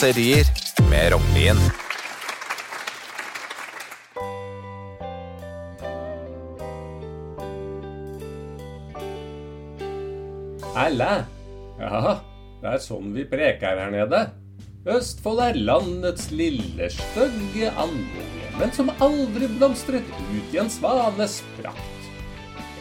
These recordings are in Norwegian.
raserier med Rognlien. Halla! Ja, det er sånn vi preker her nede. Østfold er landets lille, stygge andunge, men som aldri blomstret ut i en svanes prakt.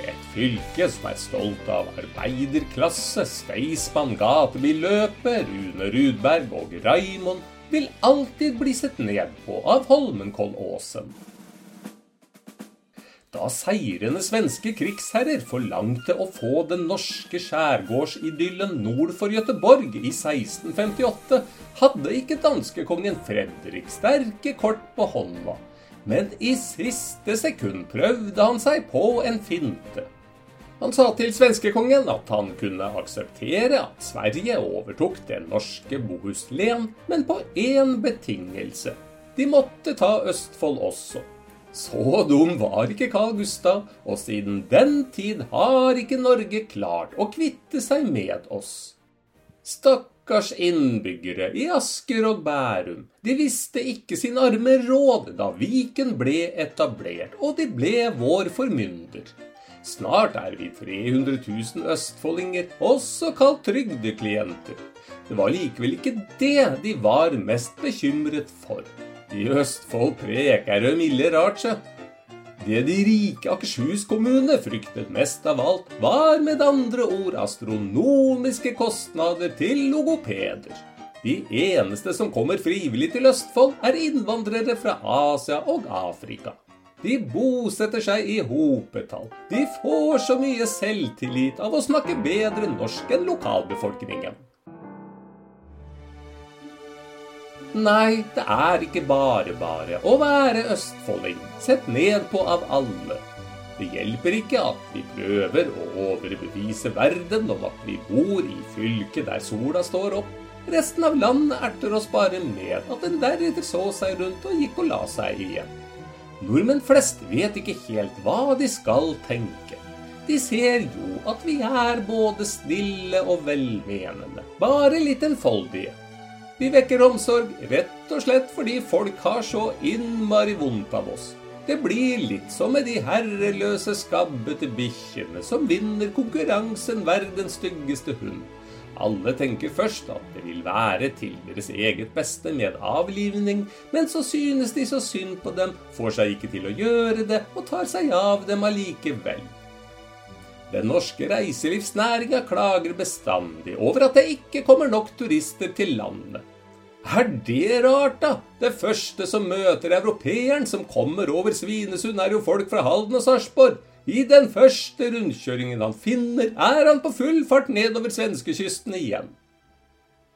Et fylke som er stolt av arbeiderklasse, Staysman, gatebilløper, Rune Rudberg og Raimond vil alltid bli sett ned på av Holmenkollåsen. Da seirende svenske krigsherrer forlangte å få den norske skjærgårdsidyllen nord for Gøteborg i 1658, hadde ikke danskekongen Fredrik sterke kort på hånda. Men i siste sekund prøvde han seg på en finte. Han sa til svenskekongen at han kunne akseptere at Sverige overtok det norske Bohuslen, men på én betingelse. De måtte ta Østfold også. Så dum var ikke Carl Gustav, og siden den tid har ikke Norge klart å kvitte seg med oss. Stakkars innbyggere i Asker og Bærum, de visste ikke sin arme råd da Viken ble etablert, og de ble vår formynder. Snart er vi 300 000 østfoldinger, også kalt trygdeklienter. Det var likevel ikke det de var mest bekymret for. I Østfold preker det milde rart, sjø. Det de rike Akershus kommune fryktet mest av alt, var med andre ord astronomiske kostnader til logopeder. De eneste som kommer frivillig til Østfold, er innvandrere fra Asia og Afrika. De bosetter seg i hopetall. De får så mye selvtillit av å snakke bedre norsk enn lokalbefolkningen. Nei, det er ikke bare bare å være østfolding, sett ned på av alle. Det hjelper ikke at vi prøver å overbevise verden om at vi bor i fylket der sola står opp. Resten av landet erter oss bare med at den deretter så seg rundt og gikk og la seg igjen. Nordmenn flest vet ikke helt hva de skal tenke. De ser jo at vi er både snille og velmenende, bare litt enfoldige. Vi vekker omsorg rett og slett fordi folk har så innmari vondt av oss. Det blir litt som med de herreløse, skabbete bikkjene som vinner konkurransen verdens styggeste hund. Alle tenker først at det vil være til deres eget beste med avlivning, men så synes de så synd på dem, får seg ikke til å gjøre det, og tar seg av dem allikevel. Den norske reiselivsnæringa klager bestandig over at det ikke kommer nok turister til landet. Er det rart, da? Det første som møter europeeren som kommer over Svinesund, er jo folk fra Halden og Sarpsborg. I den første rundkjøringen han finner, er han på full fart nedover svenskekysten igjen.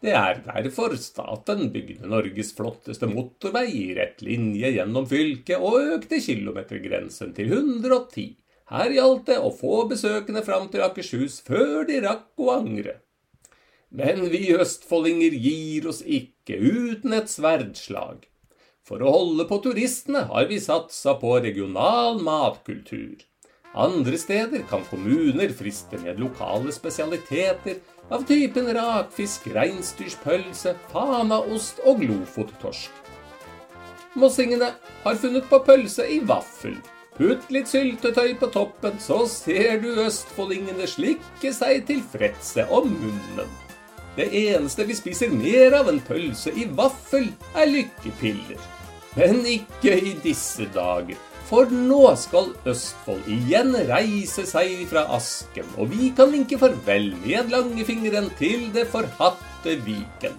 Det er derfor staten bygde Norges flotteste motorvei i rett linje gjennom fylket og økte kilometergrensen til 110. Her gjaldt det å få besøkende fram til Akershus før de rakk å angre. Men vi østfoldinger gir oss ikke uten et sverdslag. For å holde på turistene har vi satsa på regional matkultur. Andre steder kan kommuner friste med lokale spesialiteter av typen rakfisk, reinsdyrspølse, fanaost og glofottorsk. Mossingene har funnet på pølse i vaffel. Putt litt syltetøy på toppen, så ser du østfoldingene slikke seg tilfredse om munnen. Det eneste vi spiser mer av enn pølse i vaffel, er lykkepiller. Men ikke i disse dager, for nå skal Østfold igjen reise seg fra asken, og vi kan vinke farvel med langfingeren til det forhatte Viken.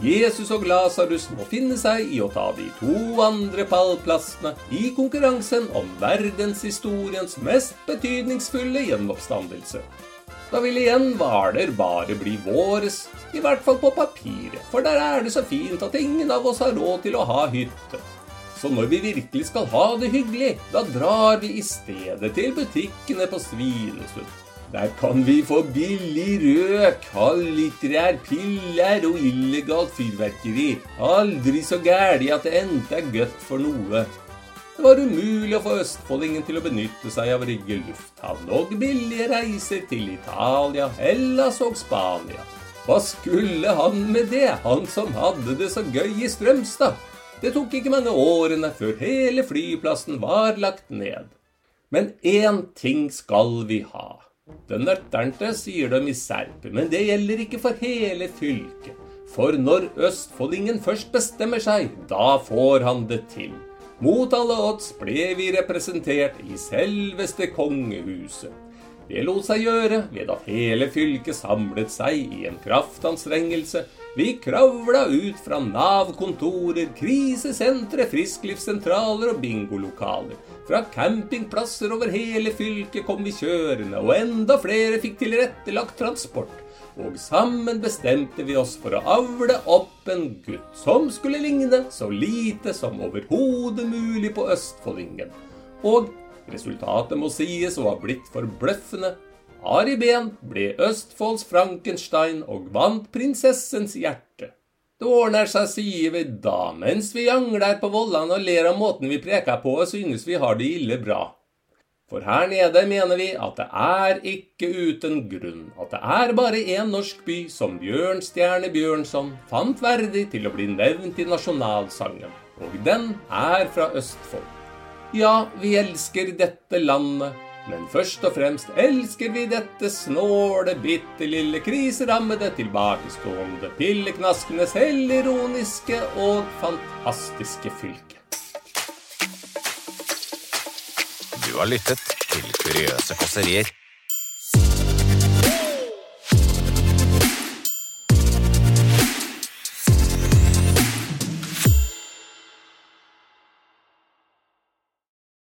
Jesus og Lasarus må finne seg i å ta de to andre pallplassene i konkurransen om verdenshistoriens mest betydningsfulle gjenoppstandelse. Da vil igjen Hvaler bare bli våres, i hvert fall på papiret, for der er det så fint at ingen av oss har råd til å ha hytte. Så når vi virkelig skal ha det hyggelig, da drar vi i stedet til butikkene på Svinesund. Der kan vi få billig røk, halvlitterær piller og illegalt fyrverkeri. Aldri så gæli at det endte er godt for noe. Det var umulig å få østfoldingen til å benytte seg av Rygge lufthavn og billige reiser til Italia, Hellas og Spania. Hva skulle han med det, han som hadde det så gøy i Strømstad? Det tok ikke mange årene før hele flyplassen var lagt ned. Men én ting skal vi ha. Den nøtternte, sier de i Serpe, men det gjelder ikke for hele fylket. For når østfoldingen først bestemmer seg, da får han det til. Mot alle odds ble vi representert i selveste kongehuset. Det lot seg gjøre ved at hele fylket samlet seg i en kraftanstrengelse. Vi kravla ut fra Nav-kontorer, krisesentre, frisklivssentraler og bingolokaler. Fra campingplasser over hele fylket kom vi kjørende, og enda flere fikk tilrettelagt transport. Og sammen bestemte vi oss for å avle opp en gutt som skulle ligne så lite som overhodet mulig på østfoldingen. Og resultatet må sies å ha blitt forbløffende. Ari Behn ble Østfolds Frankenstein og vant prinsessens hjerte. Det ordner seg, sier vi da, mens vi jangler på vollene og ler av måten vi preker på og synes vi har det ille bra. For her nede mener vi at det er ikke uten grunn at det er bare én norsk by som Bjørnstjerne Bjørnson fant verdig til å bli nevnt i nasjonalsangen, og den er fra Østfold. Ja, vi elsker dette landet, men først og fremst elsker vi dette snåle, bitte lille kriserammede, tilbakestående, pilleknaskende, selvironiske og fantastiske fylke. Har lyttet til Kuriøse kåserier